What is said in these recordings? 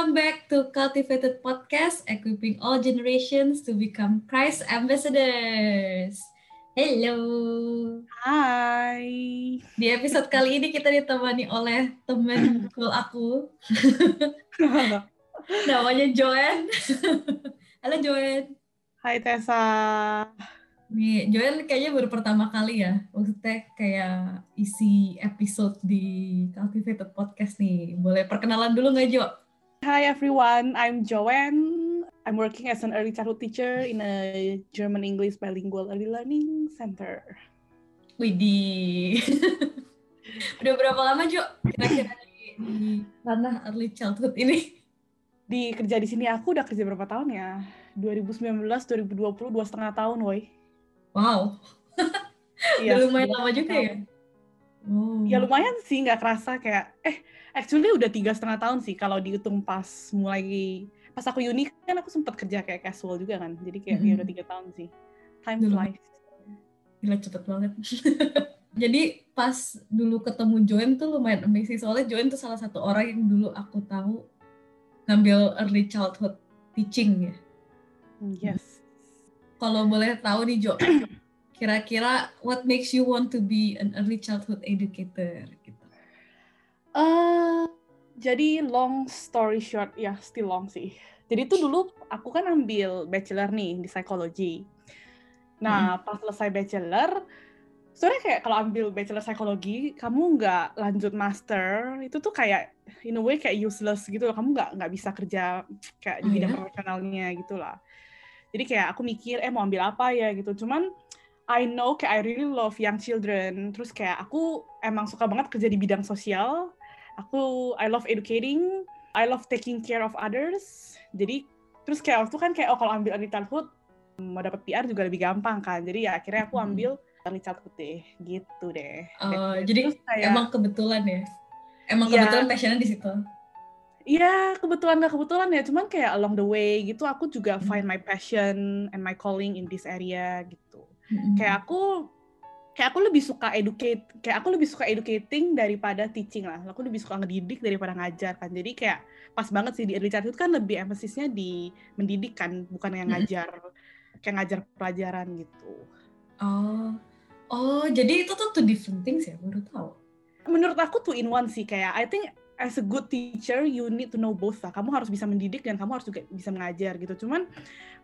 Welcome back to Cultivated Podcast, equipping all generations to become Christ ambassadors. Hello. Hai. Di episode kali ini kita ditemani oleh teman cool aku. Namanya Joanne. Halo Joanne. Hai Tessa. Nih, Joanne kayaknya baru pertama kali ya. Maksudnya kayak isi episode di Cultivated Podcast nih. Boleh perkenalan dulu nggak Jo? Hi everyone, I'm Joanne. I'm working as an early childhood teacher in a German English bilingual early learning center. Widih. Udah berapa lama Jo kira-kira di, di ranah early childhood ini? Di kerja di sini aku udah kerja berapa tahun ya? 2019, 2020, dua setengah tahun, woi. Wow. Iya, lumayan lama juga setengah ya? Wow. Ya lumayan sih, nggak kerasa kayak, eh actually udah tiga setengah tahun sih kalau dihitung pas mulai, pas aku uni kan aku sempat kerja kayak casual juga kan, jadi kayak ya Mhm. udah tiga tahun sih. Time Udah flies. Gila cepet banget. Jadi pas dulu ketemu Joanne tuh lumayan amazing. Soalnya Joanne tuh salah satu orang yang dulu aku tahu ngambil early childhood teaching ya. Yes. Kalau boleh tahu nih Jo, kira-kira what makes you want to be an early childhood educator? Gitu. eh jadi long story short, ya still long sih. Jadi itu dulu aku kan ambil bachelor nih di psikologi. Nah, pas selesai bachelor, sebenarnya kayak kalau ambil bachelor psikologi, kamu nggak lanjut master, itu tuh kayak in a way kayak useless gitu loh. Kamu nggak nggak bisa kerja kayak di Oh, bidang ya? profesionalnya gitu lah. Jadi kayak aku mikir, eh mau ambil apa ya gitu. Cuman I know kayak I really love young children. Terus kayak aku emang suka banget kerja di bidang sosial. Aku I love educating. I love taking care of others. Jadi terus kayak waktu kan kayak oh kalau ambil early childhood mau dapat PR juga lebih gampang kan. Jadi ya akhirnya aku Hmm. ambil early childhood deh, gitu deh. Dan jadi kayak- Emang kebetulan ya? Emang Iya. kebetulan passionnya di situ? Iya, kebetulan nggak kebetulan ya, cuman kayak along the way gitu aku juga Hmm. find my passion and my calling in this area gitu. Mm-mm. Kayak aku kayak aku lebih suka educate, kayak aku lebih suka educating daripada teaching lah. Aku lebih suka ngedidik daripada ngajar kan. Jadi kayak pas banget sih di early childhood kan lebih empasisnya di mendidik kan, bukan yang ngajar kayak ngajar pelajaran gitu. Oh, oh jadi itu tuh two different things ya? Baru tahu. menurut aku two in one sih kayak I think as a good teacher you need to know both lah. Kamu harus bisa mendidik dan kamu harus juga bisa mengajar gitu. Cuman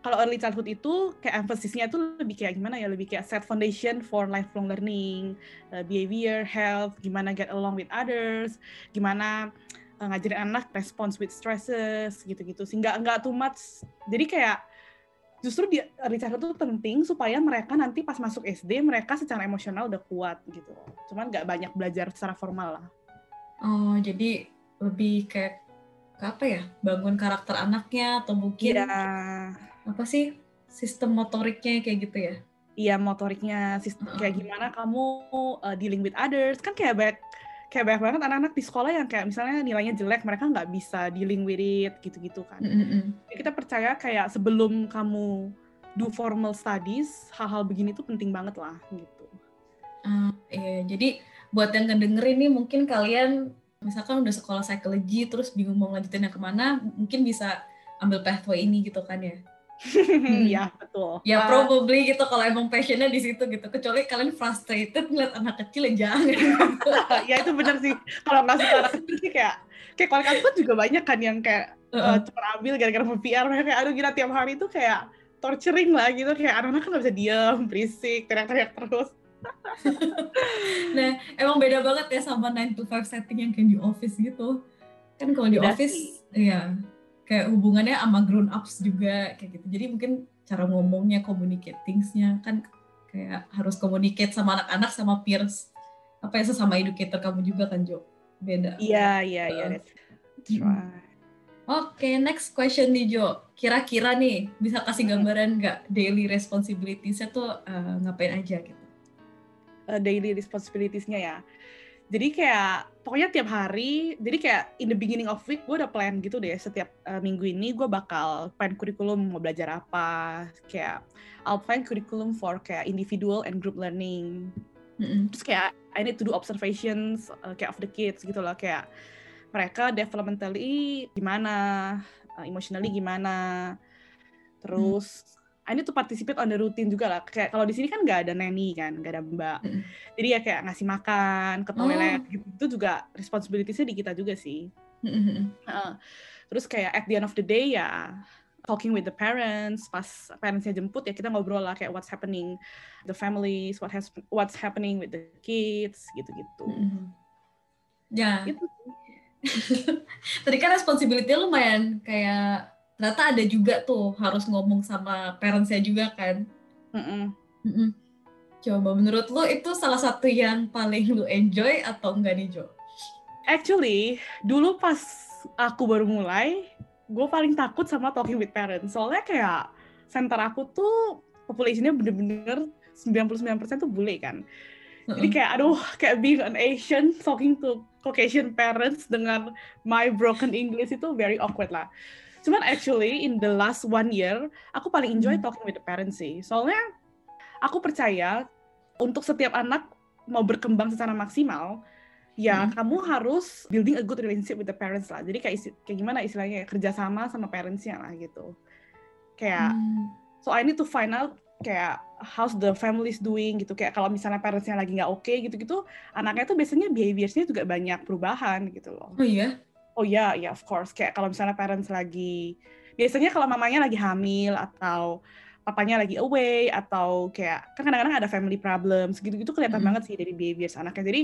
kalau early childhood itu kayak emphasisnya itu lebih kayak gimana ya? Lebih kayak set foundation for lifelong learning. Uh, behavior health gimana get along with others gimana uh, ngajarin anak response with stresses gitu-gitu. Sih nggak nggak too much. Jadi kayak justru di early childhood itu penting supaya mereka nanti pas masuk SD mereka secara emosional udah kuat gitu. Cuman nggak banyak belajar secara formal lah Oh, jadi lebih kayak apa ya? Bangun karakter anaknya atau mungkin Iya, apa sih sistem motoriknya kayak gitu ya? iya motoriknya sistem kayak gimana kamu uh, dealing with others kan kayak banyak kayak banyak banget anak-anak di sekolah yang kayak misalnya nilainya jelek mereka nggak bisa dealing with it gitu-gitu kan. Jadi kita percaya kayak sebelum kamu do formal studies hal-hal begini tuh penting banget lah gitu. Ah, iya, jadi buat yang ngedengerin nih mungkin kalian misalkan udah sekolah psikologi terus bingung mau lanjutinnya ke mana, mungkin bisa ambil pathway ini gitu kan ya? ya betul. Ya Uh, probably gitu kalau emang passionnya di situ gitu. Kecuali kalian frustrated ngeliat anak kecil ya jangan. ya itu bener sih. Kalau nggak suka anak kecil sih kayak kayak kalau kan juga banyak kan yang kayak Heeh. uh, cuma ambil gara-gara mau PR mereka kayak aduh gila tiap hari itu kayak torturing lah gitu kayak anak-anak kan nggak bisa diem berisik teriak-teriak terus Nah, emang beda banget ya sama 9 to 5 setting yang kayak di office gitu. Kan kalau di Beda office, sih. iya, kayak hubungannya sama grown ups juga kayak gitu. Jadi mungkin cara ngomongnya, communicating-nya kan kayak harus communicate sama anak-anak sama peers. Apa ya sesama educator kamu juga kan, Jo? Beda. iya iya iya Uh, that's, that's right. Oke, next question nih Jo. Kira-kira nih bisa kasih gambaran nggak daily responsibilities-nya tuh eh, ngapain aja gitu? Uh, daily responsibilities-nya ya jadi kayak pokoknya tiap hari jadi kayak in the beginning of week gue udah plan gitu deh setiap uh, minggu ini gue bakal plan kurikulum mau belajar apa kayak I'll plan curriculum for kayak individual and group learning Mm-mm. terus kayak I need to do observations uh, kayak of the kids gitu loh kayak mereka developmentally gimana, uh, emotionally gimana. Terus I need to participate on the routine juga lah. Kayak kalau di sini kan nggak ada nanny kan, nggak ada mbak. Mm. Jadi ya kayak ngasih makan, ke toilet gitu. Itu juga responsibility-nya di kita juga sih. Mm-mm. Heeh. terus kayak at the end of the day ya talking with the parents pas parentsnya jemput ya kita ngobrol lah kayak what's happening the families what has what's happening with the kids gitu-gitu Mm-mm. Ya, itu tadi kan responsibility lumayan kayak ternyata ada juga tuh harus ngomong sama parentsnya juga kan. Mm-mm. Mm-mm. Coba menurut lu itu salah satu yang paling lu enjoy atau enggak nih Jo? actually dulu pas aku baru mulai gue paling takut sama talking with parents soalnya kayak center aku tuh populasinya bener-bener 99% tuh bule kan Jadi kayak aduh kayak being an Asian talking to Caucasian parents dengan my broken English itu very awkward lah. Cuman actually in the last one year aku paling enjoy Hmm. talking with the parents sih. Soalnya aku percaya untuk setiap anak mau berkembang secara maksimal ya Hmm. kamu harus building a good relationship with the parents lah. Jadi kayak isi- kayak gimana istilahnya ya, kerjasama sama parentsnya lah gitu. Kayak Hmm. so I need to find out kayak how's the family is doing gitu kayak kalau misalnya parentsnya lagi nggak oke gitu-gitu anaknya tuh biasanya behaviorsnya juga banyak perubahan gitu loh Oh iya? Oh ya ya of course. Kayak kalau misalnya parents lagi biasanya kalau mamanya lagi hamil atau papanya lagi away atau kayak kan kadang-kadang ada family problems gitu-gitu kelihatan Mm-mm. banget sih dari behaviors anaknya. Jadi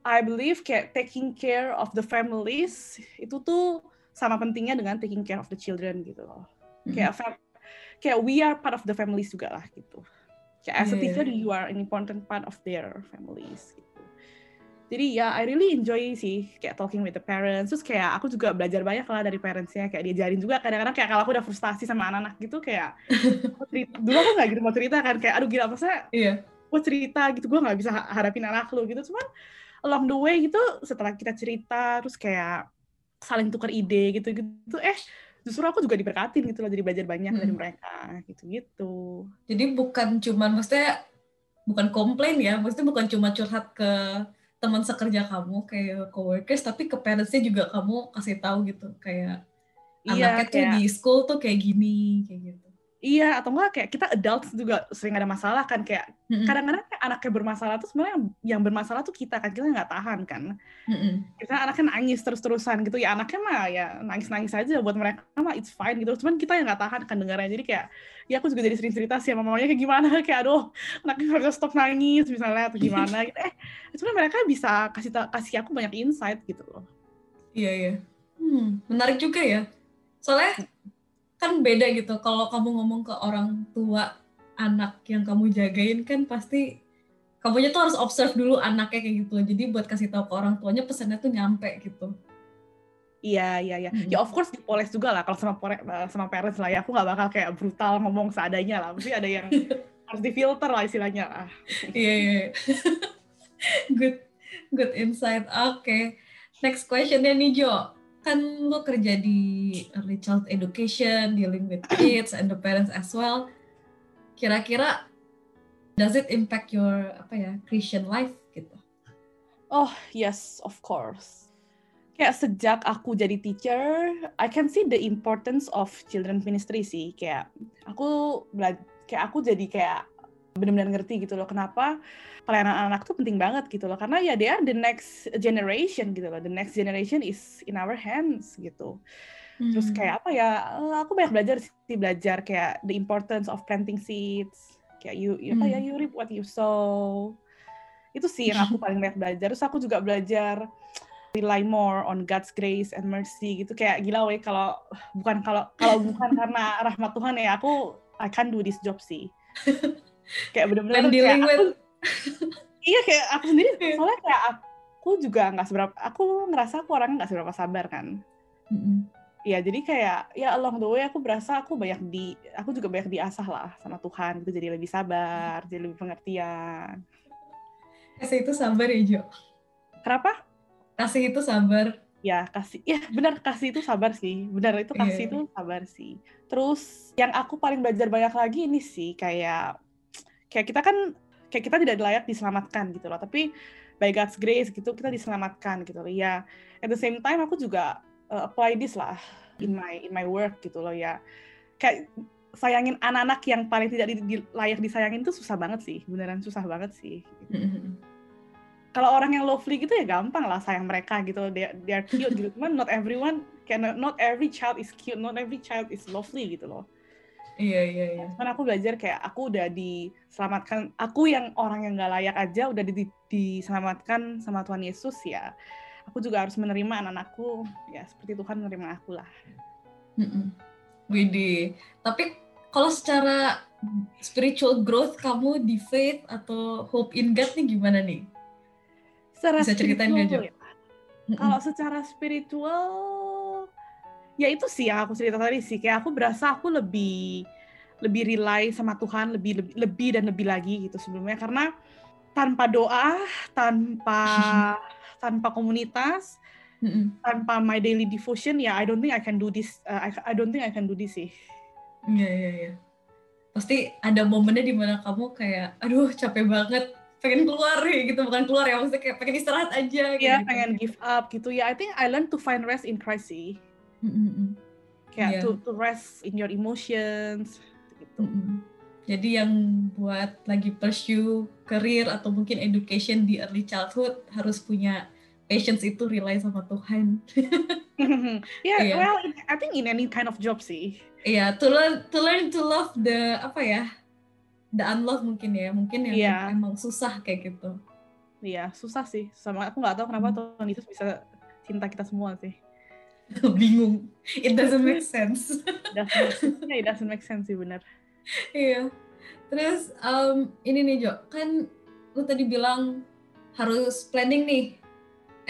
I believe kayak taking care of the families itu tuh sama pentingnya dengan taking care of the children gitu loh. Kayak fam- kayak we are part of the families juga lah gitu. Kayak as a Iya, iya, teacher iya. you are an important part of their families gitu jadi ya I really enjoy sih kayak talking with the parents terus kayak aku juga belajar banyak lah dari parentsnya kayak diajarin juga kadang-kadang kayak kalau aku udah frustasi sama anak-anak gitu kayak cerita, dulu aku nggak gitu mau cerita kan kayak aduh gila masa Iya. gue cerita gitu gue nggak bisa ha- harapin anak lu gitu cuman along the way gitu setelah kita cerita terus kayak saling tukar ide gitu gitu eh justru aku juga diberkatin gitu loh jadi belajar banyak dari Mm. mereka gitu gitu Jadi bukan cuman maksudnya bukan komplain ya, maksudnya bukan cuma curhat ke teman sekerja kamu kayak coworkers, tapi ke parentsnya juga kamu kasih tahu gitu kayak iya anaknya tuh kayak di school tuh kayak gini kayak gitu. Iya atau enggak kayak kita adults juga sering ada masalah kan kayak kadang-kadang kayak anaknya bermasalah tuh sebenarnya yang, yang bermasalah tuh kita kan kita nggak tahan kan Mm-mm. kita anaknya nangis terus-terusan gitu ya anaknya mah ya nangis-nangis aja buat mereka mah it's fine gitu cuman kita yang nggak tahan kan dengarnya jadi kayak ya aku juga jadi sering cerita sih sama mamanya kayak gimana kayak aduh anaknya harus stop nangis misalnya atau gimana gitu eh sebenarnya mereka bisa kasih ta- kasih aku banyak insight gitu loh Iya iya. Hmm, menarik juga ya. Soalnya kan beda gitu. Kalau kamu ngomong ke orang tua anak yang kamu jagain kan pasti kamunya tuh harus observe dulu anaknya kayak gitu. Jadi buat kasih tahu ke orang tuanya pesannya tuh nyampe gitu. iya iya iya Mm-mm. ya of course dipoles juga lah kalau sama pore- sama parents lah ya aku nggak bakal kayak brutal ngomong seadanya lah mesti ada yang harus difilter lah istilahnya lah Iya iya. iya. good good insight. Oke. Next questionnya nih Jo. Kan lu kerja di early child education, dealing with kids and the parents as well. Kira-kira does it impact your apa ya Christian life gitu? Oh, yes, of course. Kayak sejak aku jadi teacher, I can see the importance of children ministry sih. Kayak aku kayak aku jadi kayak benar-benar ngerti gitu loh kenapa pelayanan anak tuh penting banget gitu loh. Karena ya they are the next generation gitu loh. The next generation is in our hands gitu. Terus Hmm. kayak apa ya eh, aku banyak belajar sih belajar kayak the importance of planting seeds. Kayak you, you apa ya Hmm. you reap what you sow. Itu sih yang aku paling banyak belajar. Terus aku juga belajar rely more on God's grace and mercy gitu. Kayak gila weh kalau bukan kalau kalau bukan karena rahmat Tuhan ya aku I can't do this job sih kayak bener-bener kayak dealing aku, with iya kayak aku sendiri Iya. soalnya kayak aku juga nggak seberapa aku ngerasa aku orangnya nggak seberapa sabar kan Mm-mm. ya jadi kayak ya along the way aku berasa aku banyak di aku juga banyak diasah lah sama Tuhan gitu jadi lebih sabar jadi lebih pengertian kasih itu sabar ya Jo. kenapa Kasih itu sabar. ya kasih ya benar kasih itu sabar sih benar itu kasih Iya. itu sabar sih terus yang aku paling belajar banyak lagi ini sih kayak kayak kita kan kayak kita tidak layak diselamatkan gitu loh. Tapi by God's grace gitu kita diselamatkan gitu loh. Ya at the same time aku juga uh, apply this lah in my in my work gitu loh ya. Kayak sayangin anak-anak yang paling tidak di, di, layak disayangin tuh susah banget sih beneran susah banget sih. Kalau orang yang lovely gitu ya gampang lah sayang mereka gitu. They, they are cute gitu. Cuman not everyone can not every child is cute not every child is lovely gitu loh Iya iya iya. Cuman aku belajar kayak aku udah diselamatkan, aku yang orang yang gak layak aja udah di, diselamatkan sama Tuhan Yesus ya. Aku juga harus menerima anak-anakku ya seperti Tuhan menerima aku lah. Widih. Tapi kalau secara spiritual growth kamu di faith atau hope in God nih gimana nih? Secara Bisa ceritain gak, ya? Kalau secara spiritual ya itu sih yang aku cerita tadi sih. Kayak aku berasa aku lebih lebih rely sama Tuhan lebih lebih, lebih dan lebih lagi gitu sebelumnya. Karena tanpa doa tanpa tanpa komunitas mm-hmm. tanpa my daily devotion ya I don't think I can do this uh, I, I don't think I can do this sih. Iya iya iya. Pasti ada momennya di mana kamu kayak aduh capek banget. Pengen keluar gitu. Bukan keluar ya maksudnya kayak pengen istirahat aja gitu. ya pengen give up gitu. Ya I think I learn to find rest in Christ sih Mm-hmm. Kayak yeah. to, to rest in your emotions gitu. Mm-hmm. Jadi yang buat lagi pursue career atau mungkin education di early childhood harus punya patience itu rely sama Tuhan. yeah, yeah, well, I think in any kind of job sih. Iya, yeah, to learn to learn to love the apa ya, the unloved mungkin ya, mungkin yang yeah. emang susah kayak gitu. Iya, yeah, susah sih. Sama aku nggak tahu kenapa hmm. Tuhan Yesus bisa cinta kita semua sih. bingung. It doesn't make sense. ya it doesn't make sense sih benar iya. Terus um, ini nih Jo. Kan lu tadi bilang harus planning nih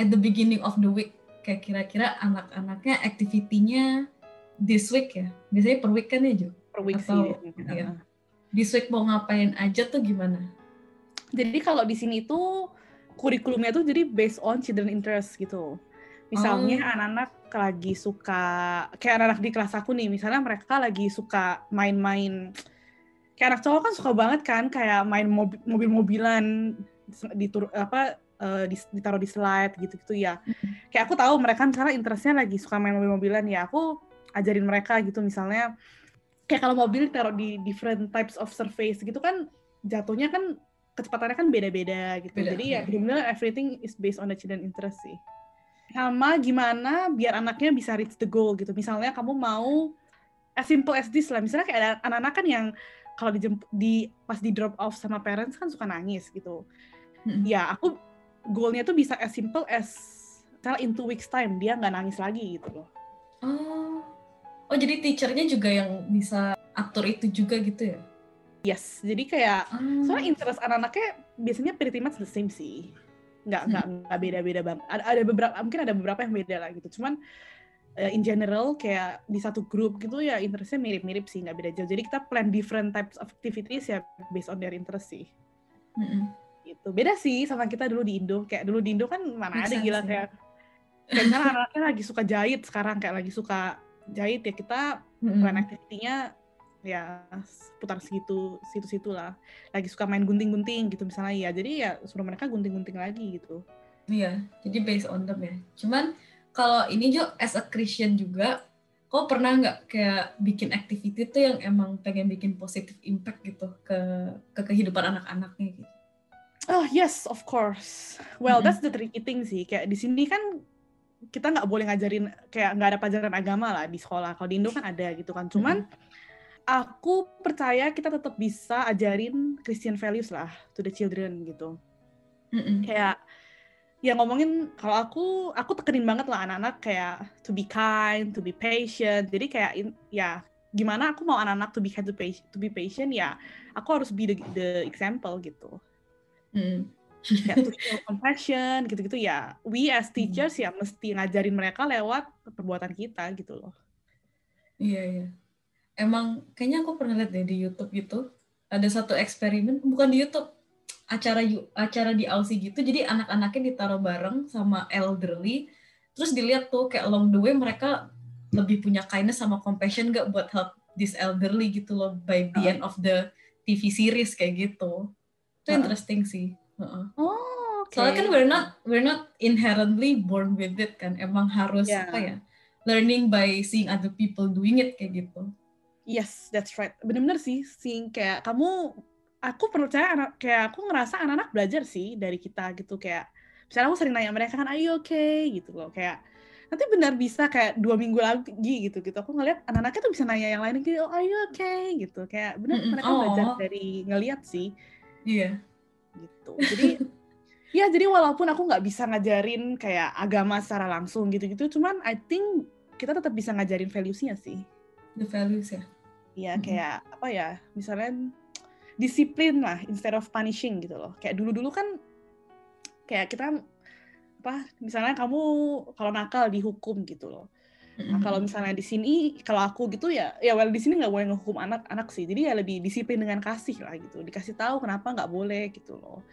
at the beginning of the week. Kayak kira-kira anak-anaknya activity-nya this week ya? Biasanya per week kan ya Jo? Per week Atau, sih ya. this week mau ngapain aja tuh gimana? Jadi kalau di sini tuh kurikulumnya tuh jadi based on children interest gitu. Misalnya oh. Lagi suka kayak anak-anak di kelas aku nih, misalnya mereka lagi suka main-main. Kayak anak cowok kan suka banget kan kayak main mobil-mobilan ditur apa uh, ditaruh di slide gitu-gitu ya. Kayak aku tahu mereka misalnya interestnya lagi suka main mobil-mobilan ya, aku ajarin mereka gitu misalnya kayak kalau mobil taruh di different types of surface gitu kan jatuhnya kan kecepatannya kan beda-beda gitu. Beda, Jadi ya benar-benar everything is based on the children interest sih sama gimana biar anaknya bisa reach the goal gitu. Misalnya kamu mau as simple as this lah. Misalnya kayak ada anak-anak kan yang kalau di, di pas di drop off sama parents kan suka nangis gitu. Hmm. Ya aku goalnya tuh bisa as simple as misalnya in two weeks time dia nggak nangis lagi gitu loh. Oh, oh jadi teachernya juga yang bisa atur itu juga gitu ya? Yes, jadi kayak oh. soalnya interest anak-anaknya biasanya pretty much the same sih nggak nggak hmm. nggak beda-beda bang. Ada, ada beberapa mungkin ada beberapa yang beda lah gitu. Cuman uh, in general kayak di satu grup gitu ya interestnya mirip-mirip sih nggak beda jauh. Jadi kita plan different types of activities ya based on their interest sih. Hmm. gitu. Beda sih sama kita dulu di Indo. Kayak dulu di Indo kan mana ada gila kayak kayak anaknya lagi suka jahit sekarang kayak lagi suka jahit ya kita hmm. plan activity-nya ya putar segitu situ-situ lah lagi suka main gunting-gunting gitu misalnya ya. Jadi ya suruh mereka gunting-gunting lagi gitu. Iya jadi based on them ya. Cuman kalau ini Jo as a Christian juga kok pernah nggak kayak bikin activity tuh yang emang pengen bikin positive impact gitu ke ke kehidupan anak-anaknya gitu? Oh yes of course. Well mm -hmm. that's the tricky thing sih. Kayak di sini kan kita nggak boleh ngajarin kayak nggak ada pelajaran agama lah di sekolah. Kalau di Indo kan ada gitu kan. Cuman mm -hmm aku percaya kita tetap bisa ajarin Christian values lah to the children gitu. Mm-mm. Kayak ya ngomongin kalau aku aku tekenin banget lah anak-anak kayak to be kind, to be patient. Jadi kayak in, ya gimana aku mau anak-anak to be kind to, patient, to be patient ya aku harus be the, the example gitu. Mm. kayak to show compassion gitu-gitu ya. We as teachers mm. ya mesti ngajarin mereka lewat perbuatan kita gitu loh. Iya iya emang kayaknya aku pernah lihat deh di YouTube gitu ada satu eksperimen bukan di YouTube acara acara di Aussie gitu jadi anak-anaknya ditaruh bareng sama elderly terus dilihat tuh kayak along the way mereka lebih punya kindness sama compassion gak buat help this elderly gitu loh by the end of the TV series kayak gitu itu interesting sih uh -uh. oh oke. Soalnya kan we're not we're not inherently born with it kan. Emang harus Yeah. apa ya? Learning by seeing other people doing it kayak gitu. Yes, that's right. Bener-bener sih, sih kayak kamu, aku percaya anak, kayak aku ngerasa anak-anak belajar sih dari kita gitu kayak, misalnya aku sering nanya mereka kan, are you okay? gitu loh, kayak nanti benar bisa kayak dua minggu lagi gitu gitu. Aku ngeliat anak-anaknya tuh bisa nanya yang lain gitu, oh, are you okay? gitu. Kayak bener Mm-mm. mereka belajar Oh. dari ngeliat sih Iya. gitu. Jadi ya jadi walaupun aku nggak bisa ngajarin kayak agama secara langsung gitu-gitu, cuman I think kita tetap bisa ngajarin values-nya sih. The values ya. Iya Mhm. kayak apa ya misalnya disiplin lah instead of punishing gitu loh kayak dulu-dulu kan kayak kita apa misalnya kamu kalau nakal dihukum gitu loh nah kalau misalnya di sini kalau aku gitu ya ya well di sini nggak boleh ngehukum anak-anak sih jadi ya lebih disiplin dengan kasih lah gitu dikasih tahu kenapa nggak boleh gitu loh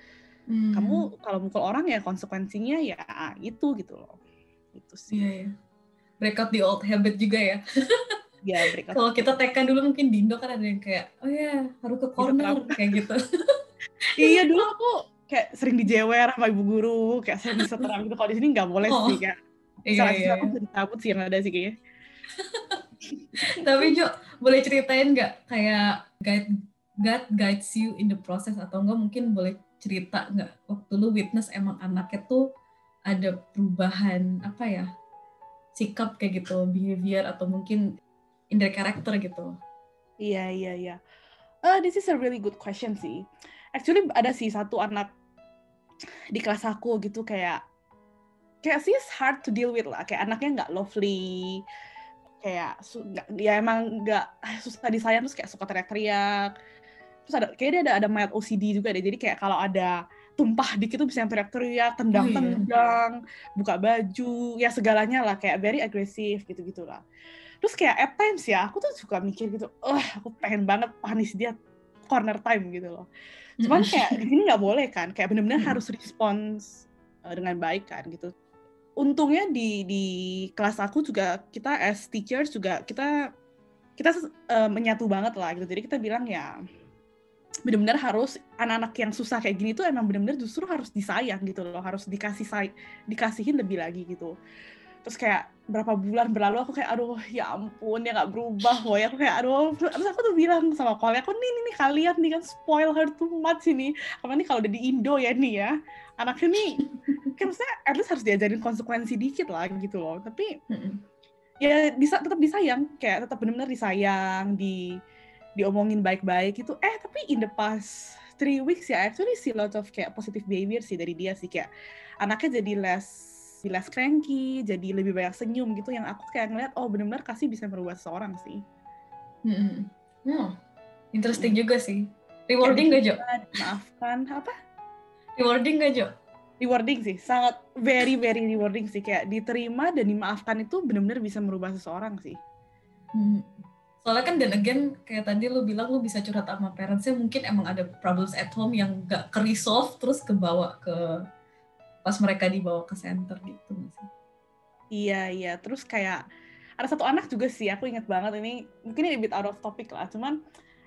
Hmm. kamu kalau mukul orang ya konsekuensinya ya itu gitu loh itu sih Iya ya. Break out the old habit juga ya. ya break. Kalau kita tekan dulu mungkin di Indo kan ada yang kayak, oh ya harus ke corner kayak gitu. iya dulu aku kayak sering dijewer sama ibu guru kayak sering diseterang gitu kalau di sini nggak boleh Oh. sih kayak Iya Salah iya. aku bisa dicabut sih yang ada sih kayaknya. Tapi Jo, boleh ceritain nggak kayak guide God guides you in the process atau enggak mungkin boleh cerita nggak waktu lu witness emang anaknya tuh ada perubahan apa ya sikap kayak gitu behavior atau mungkin in their character gitu. Iya, iya, iya. Eh, this is a really good question sih. Actually ada sih satu anak di kelas aku gitu kayak kayak sih hard to deal with lah. Kayak anaknya nggak lovely, kayak su- nggak ya emang nggak susah disayang terus kayak suka teriak-teriak. Terus ada kayak dia ada ada mild OCD juga deh. Jadi kayak kalau ada tumpah dikit tuh bisa yang teriak-teriak, tendang-tendang, buka baju, ya segalanya lah kayak very agresif gitu-gitu lah. Terus kayak at times ya, aku tuh suka mikir gitu, oh aku pengen banget punish dia corner time gitu loh. Cuman kayak di sini nggak boleh kan, kayak bener-bener Mm-mm. harus respons uh, dengan baik kan gitu. Untungnya di di kelas aku juga kita as teachers juga kita kita uh, menyatu banget lah gitu. Jadi kita bilang ya benar-benar harus anak-anak yang susah kayak gini tuh emang benar-benar justru harus disayang gitu loh, harus dikasih say dikasihin lebih lagi gitu. Terus kayak berapa bulan berlalu aku kayak aduh ya ampun dia nggak berubah woy aku kayak aduh. Terus aku tuh bilang sama kolnya aku nih nih, nih kalian nih kan spoil her too much ini. Apa nih kalau udah di Indo ya nih ya anaknya nih kan maksudnya at least harus diajarin konsekuensi dikit lah gitu loh. Tapi Mm-mm. ya bisa tetap disayang kayak tetap benar-benar disayang di diomongin baik-baik itu eh tapi in the past three weeks ya actually see lot of kayak positive behavior sih dari dia sih. Kayak anaknya jadi less less cranky jadi lebih banyak senyum gitu yang aku kayak ngeliat oh benar-benar kasih bisa merubah seseorang sih Mm-mm. Oh, interesting juga sih. Rewarding gak Jo? maafkan apa Rewarding gak Jo? rewarding sih sangat very very rewarding sih kayak diterima dan dimaafkan itu benar-benar bisa merubah seseorang sih Hmm. Soalnya kan dan again kayak tadi lu bilang lu bisa curhat sama parentsnya mungkin emang ada problems at home yang gak ke resolve terus kebawa ke pas mereka dibawa ke center gitu sih? Iya iya. Terus kayak ada satu anak juga sih aku ingat banget. Ini mungkin ini a bit out of topic lah cuman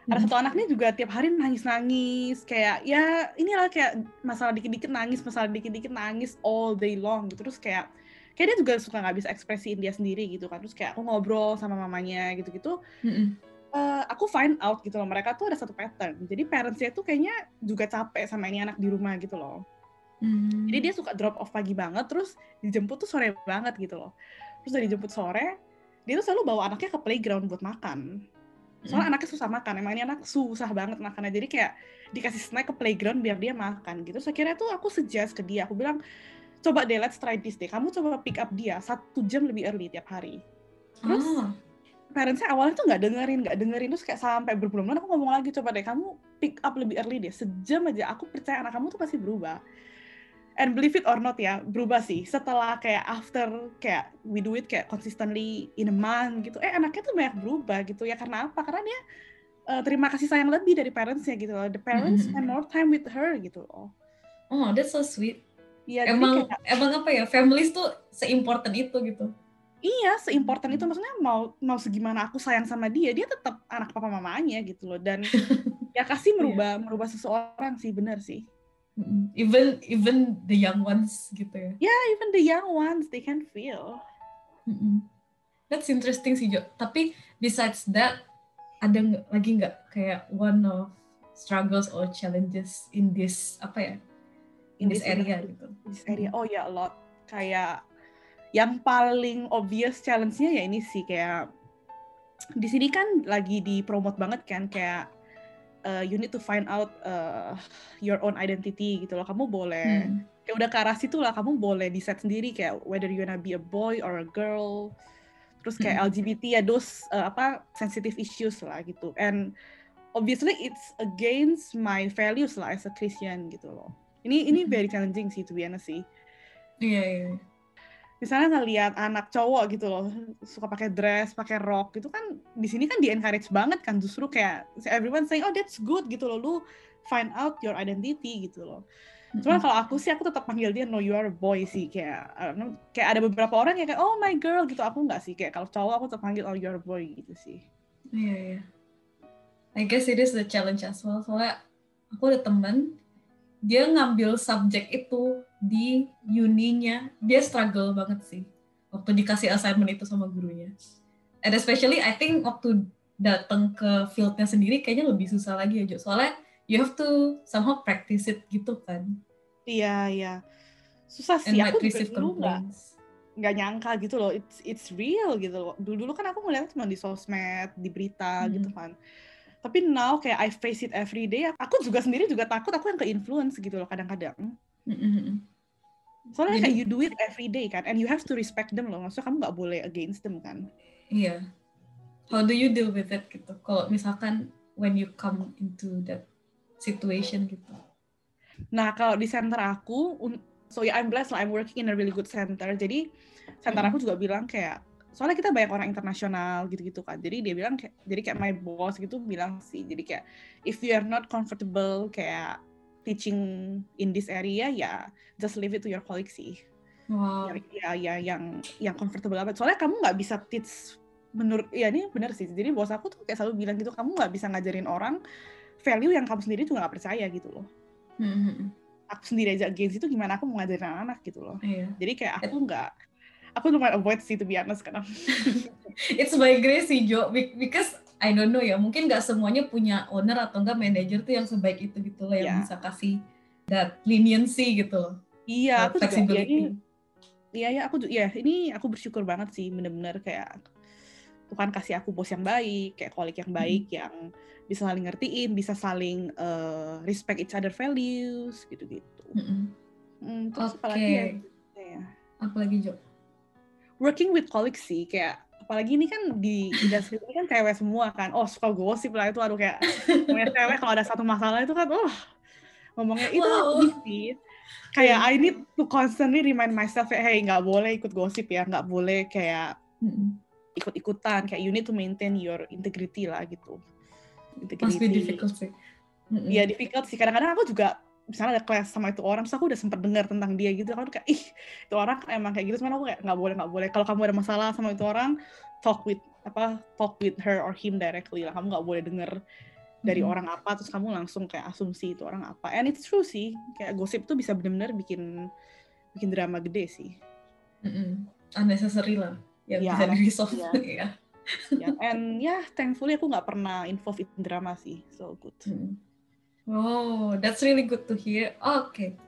ada Hmm. satu anaknya juga tiap hari nangis nangis kayak ya inilah kayak masalah dikit dikit nangis masalah dikit dikit nangis all day long gitu. Terus kayak kayak dia juga suka nggak bisa ekspresiin dia sendiri gitu kan. Terus kayak aku ngobrol sama mamanya gitu gitu Mm-mm. eh, aku find out gitu loh mereka tuh ada satu pattern. Jadi parentsnya tuh kayaknya juga capek sama ini anak di rumah gitu loh Hmm. jadi dia suka drop off pagi banget, terus dijemput tuh sore banget gitu loh. Terus dari jemput sore, dia tuh selalu bawa anaknya ke playground buat makan. Soalnya anaknya susah makan, emang ini anak susah banget makannya. Jadi kayak dikasih snack ke playground biar dia makan gitu. Terus akhirnya tuh aku suggest ke dia, aku bilang, coba deh let's try this deh. Kamu coba pick up dia satu jam lebih early tiap hari. Terus Ah. parentsnya awalnya tuh nggak dengerin, nggak dengerin terus kayak sampai berbulan-bulan aku ngomong lagi coba deh kamu pick up lebih early deh sejam aja aku percaya anak kamu tuh pasti berubah. And believe it or not ya berubah sih setelah kayak after kayak we do it kayak consistently in a month gitu. Eh anaknya tuh banyak berubah gitu ya karena apa? Karena dia eh, terima kasih sayang lebih dari parentsnya gitu loh. The parents Mhm. spend more time with her gitu loh. Oh, that's so sweet. Iya, jadi emang kayak- emang apa ya? Families tuh seimportant itu gitu. Iya, seimportan itu maksudnya mau mau segimana aku sayang sama dia, dia tetap anak papa mamanya gitu loh. Dan ya kasih merubah merubah seseorang sih, bener sih. Even even the young ones gitu ya. Yeah, even the young ones they can feel. Mm-mm. That's interesting sih Jo. Tapi besides that ada lagi nggak kayak one of struggles or challenges in this apa ya in, this, area gitu. This area. Oh ya, yeah, a lot. Kayak yang paling obvious challenge-nya ya ini sih kayak di sini kan lagi dipromot banget kan kayak uh, you need to find out uh, your own identity gitu loh. Kamu boleh hmm. kayak udah ke arah situ lah. Kamu boleh decide sendiri kayak whether you wanna be a boy or a girl. Terus kayak hmm. LGBT ya those uh, apa sensitive issues lah gitu. And obviously it's against my values lah as a Christian gitu loh. Ini ini hmm. very challenging sih to be honest sih. Iya, yeah, iya. Yeah misalnya ngelihat anak cowok gitu loh suka pakai dress pakai rok gitu kan di sini kan di encourage banget kan justru kayak everyone saying oh that's good gitu loh lu find out your identity gitu loh Cuma kalau aku sih aku tetap panggil dia no you are a boy sih kayak know, kayak ada beberapa orang yang kayak oh my girl gitu aku nggak sih kayak kalau cowok aku tetap panggil oh you are a boy gitu sih. Iya yeah, iya. Yeah. I guess it is the challenge as well. Soalnya aku ada temen dia ngambil subjek itu di uninya. Dia struggle banget sih waktu dikasih assignment itu sama gurunya. And especially I think waktu datang ke fieldnya sendiri kayaknya lebih susah lagi aja soalnya you have to somehow practice it gitu kan. Iya iya. Susah sih. And aku juga dulu nggak nggak nyangka gitu loh. It's it's real gitu loh. Dulu dulu kan aku ngeliat cuma di sosmed di berita hmm. gitu kan. Tapi now kayak I face it every day aku juga sendiri juga takut. Aku yang ke influence gitu loh kadang-kadang mm-hmm. Soalnya kayak you do it every day kan, and you have to respect them loh. Maksudnya kamu nggak boleh against them kan. Iya. How do you deal with it gitu? Kalau misalkan when you come into that situation gitu. Nah kalau di center aku, so yeah I'm blessed lah, I'm working in a really good center. Jadi center aku juga bilang kayak, soalnya kita banyak orang internasional gitu-gitu kan. Jadi dia bilang kayak, jadi kayak my boss gitu bilang sih, jadi kayak if you are not comfortable kayak teaching in this area ya just leave it to your colleagues sih. Wow. Ya, ya yang yang comfortable banget. Soalnya kamu nggak bisa teach menurut ya ini benar sih. Jadi bos aku tuh kayak selalu bilang gitu, kamu nggak bisa ngajarin orang value yang kamu sendiri juga nggak percaya gitu loh. Mm-hmm. Aku sendiri aja against itu gimana aku mau ngajarin anak-anak gitu loh. Yeah. Jadi kayak aku nggak aku lumayan avoid sih to be honest sekarang. It's by grace sih Jo, because I don't know ya, mungkin nggak semuanya punya owner atau enggak manager tuh yang sebaik itu gitu loh, yang yeah. bisa kasih that leniency gitu loh. Iya, aku juga ya, ini, iya ya aku ya ini aku bersyukur banget sih bener-bener kayak Tuhan kasih aku bos yang baik, kayak kolik yang baik, hmm. yang bisa saling ngertiin, bisa saling uh, respect each other values gitu-gitu. Hmm. Hmm, terus okay. apalagi ya? ya. Apalagi Jo? Working with colleagues sih, kayak apalagi ini kan di industri ini kan cewek semua kan. Oh suka gosip lah itu aduh kayak namanya cewek kalau ada satu masalah itu kan oh ngomongnya itu wow. kayak I need to constantly remind myself hey nggak boleh ikut gosip ya nggak boleh kayak ikut-ikutan. Kayak you need to maintain your integrity lah gitu. Integrity. Must be difficult sih. Iya difficult sih. Kadang-kadang aku juga misalnya ada kelas sama itu orang, terus aku udah sempat dengar tentang dia gitu, aku kayak ih itu orang emang kayak gitu, cuman aku kayak nggak boleh nggak boleh. Kalau kamu ada masalah sama itu orang, talk with apa talk with her or him directly lah. Kamu nggak boleh denger dari hmm. orang apa, terus kamu langsung kayak asumsi itu orang apa. And it's true sih, kayak gosip tuh bisa benar-benar bikin bikin drama gede sih. Mm-mm. Unnecessary lah, ya, ya bisa di resolve ya. ya. yeah. And ya, yeah, thankfully aku nggak pernah involved in drama sih, so good. Hmm. Oh, that's really good to hear. Okay.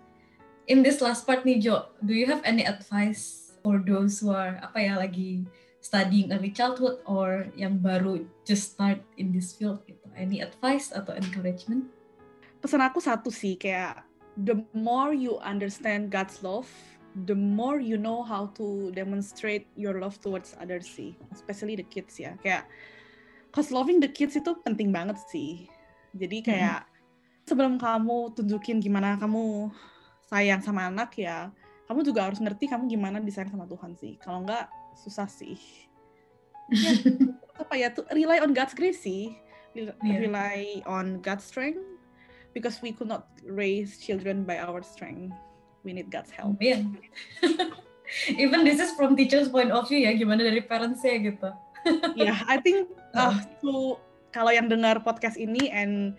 In this last part nih Jo, do you have any advice for those who are apa ya lagi studying early childhood or yang baru just start in this field gitu? Any advice atau encouragement? Pesan aku satu sih kayak the more you understand God's love, the more you know how to demonstrate your love towards others sih, especially the kids ya. Kayak cause loving the kids itu penting banget sih. Jadi kayak hmm sebelum kamu tunjukin gimana kamu sayang sama anak ya kamu juga harus ngerti kamu gimana disayang sama Tuhan sih kalau enggak susah sih ya, apa ya tuh rely on God's grace sih iya. rely yeah. on God's strength because we could not raise children by our strength we need God's help yeah. even this is from teacher's point of view ya gimana dari parents ya gitu ya yeah, I think uh, to kalau yang dengar podcast ini and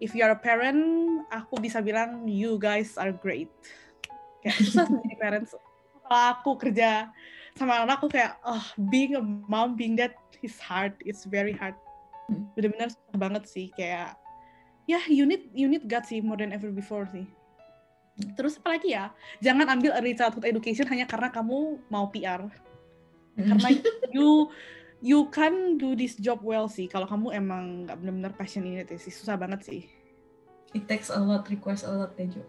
if you are a parent, aku bisa bilang you guys are great. Kayak susah menjadi parents. Kalau aku kerja sama anak aku kayak, oh, being a mom, being that is hard. It's very hard. Hmm. Bener-bener susah banget sih. Kayak, ya yeah, you need you need God sih more than ever before sih. Terus apa lagi ya? Jangan ambil early childhood education hanya karena kamu mau PR. Karena you you can do this job well sih kalau kamu emang nggak benar-benar passion ini sih. Susah banget sih. It takes a lot requires a lot deh Jo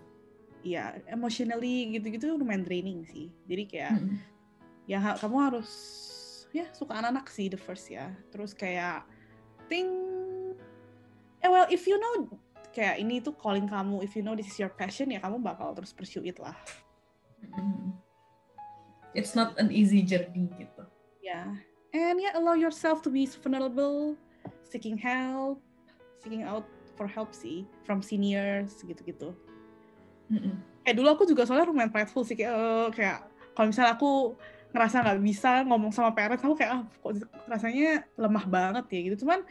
Iya, emotionally gitu-gitu lumayan draining sih. Jadi kayak mm -hmm. ya kamu harus ya suka anak-anak sih the first ya. Terus kayak think eh well if you know kayak ini tuh calling kamu if you know this is your passion ya kamu bakal terus pursue it lah. Mm -hmm. it's not an easy journey gitu. Ya. yeah and yeah allow yourself to be vulnerable seeking help seeking out for help sih from seniors gitu-gitu mm-hmm. kayak dulu aku juga soalnya lumayan prideful sih kayak uh, kayak kalau misalnya aku ngerasa nggak bisa ngomong sama parents aku kayak ah kok rasanya lemah banget ya gitu cuman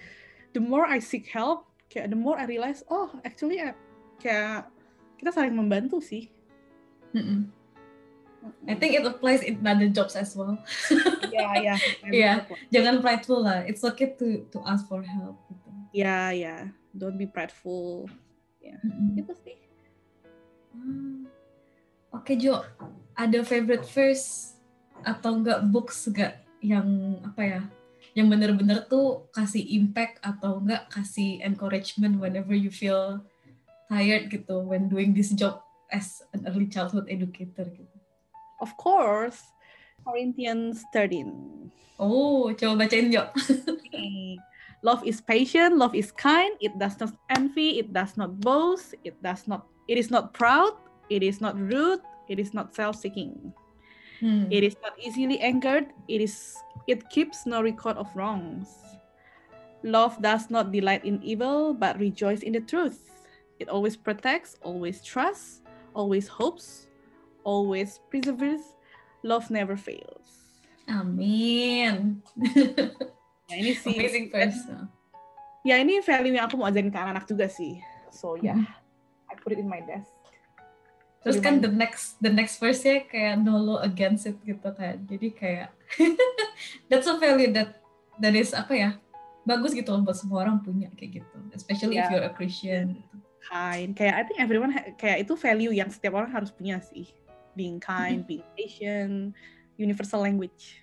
the more I seek help kayak the more I realize oh actually uh, kayak kita saling membantu sih mm-hmm. I think it applies in other jobs as well. yeah, yeah. yeah. Jangan prideful lah. It's okay to to ask for help. Gitu. Yeah, yeah. Don't be prideful. Yeah. Mm-hmm. Itu sih. Hmm. Oke okay, Jo, ada favorite verse atau enggak books enggak yang apa ya? Yang bener-bener tuh kasih impact atau enggak kasih encouragement whenever you feel tired gitu when doing this job as an early childhood educator gitu. Of course, Corinthians 13. Oh, coba bacain Jo. Love is patient, love is kind, it does not envy, it does not boast, it does not it is not proud, it is not rude, it is not self-seeking. Hmm. It is not easily angered, it is it keeps no record of wrongs. Love does not delight in evil, but rejoice in the truth. It always protects, always trusts, always hopes, always perseveres, love never fails. Amin. ya ini sih. Amazing first. Ya ini value yang aku mau ajarin ke anak-anak juga sih. So ya, yeah, I put it in my desk. Terus kan the next the next verse ya kayak no law against it gitu kan. Jadi kayak that's a value that that is apa ya bagus gitu loh buat semua orang punya kayak gitu. Especially yeah. if you're a Christian. Kind. Kayak I think everyone kayak itu value yang setiap orang harus punya sih being kind, being patient, universal language.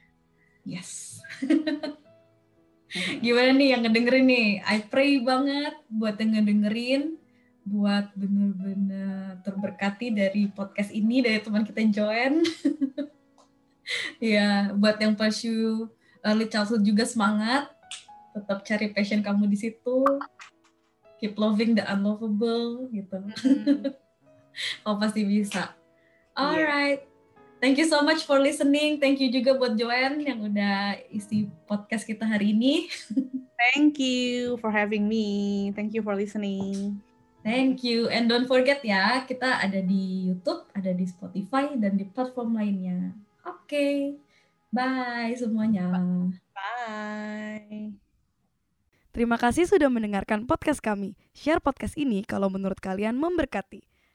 Yes. Gimana nih yang ngedengerin nih? I pray banget buat yang ngedengerin, buat bener-bener terberkati dari podcast ini, dari teman kita yang join. ya, buat yang pursue early childhood juga semangat, tetap cari passion kamu di situ. Keep loving the unlovable gitu. Mm. oh pasti bisa. Alright. Yeah. Thank you so much for listening. Thank you juga buat Joanne yang udah isi podcast kita hari ini. Thank you for having me. Thank you for listening. Thank you. And don't forget ya, kita ada di YouTube, ada di Spotify, dan di platform lainnya. Oke. Okay. Bye semuanya. Bye. Terima kasih sudah mendengarkan podcast kami. Share podcast ini kalau menurut kalian memberkati.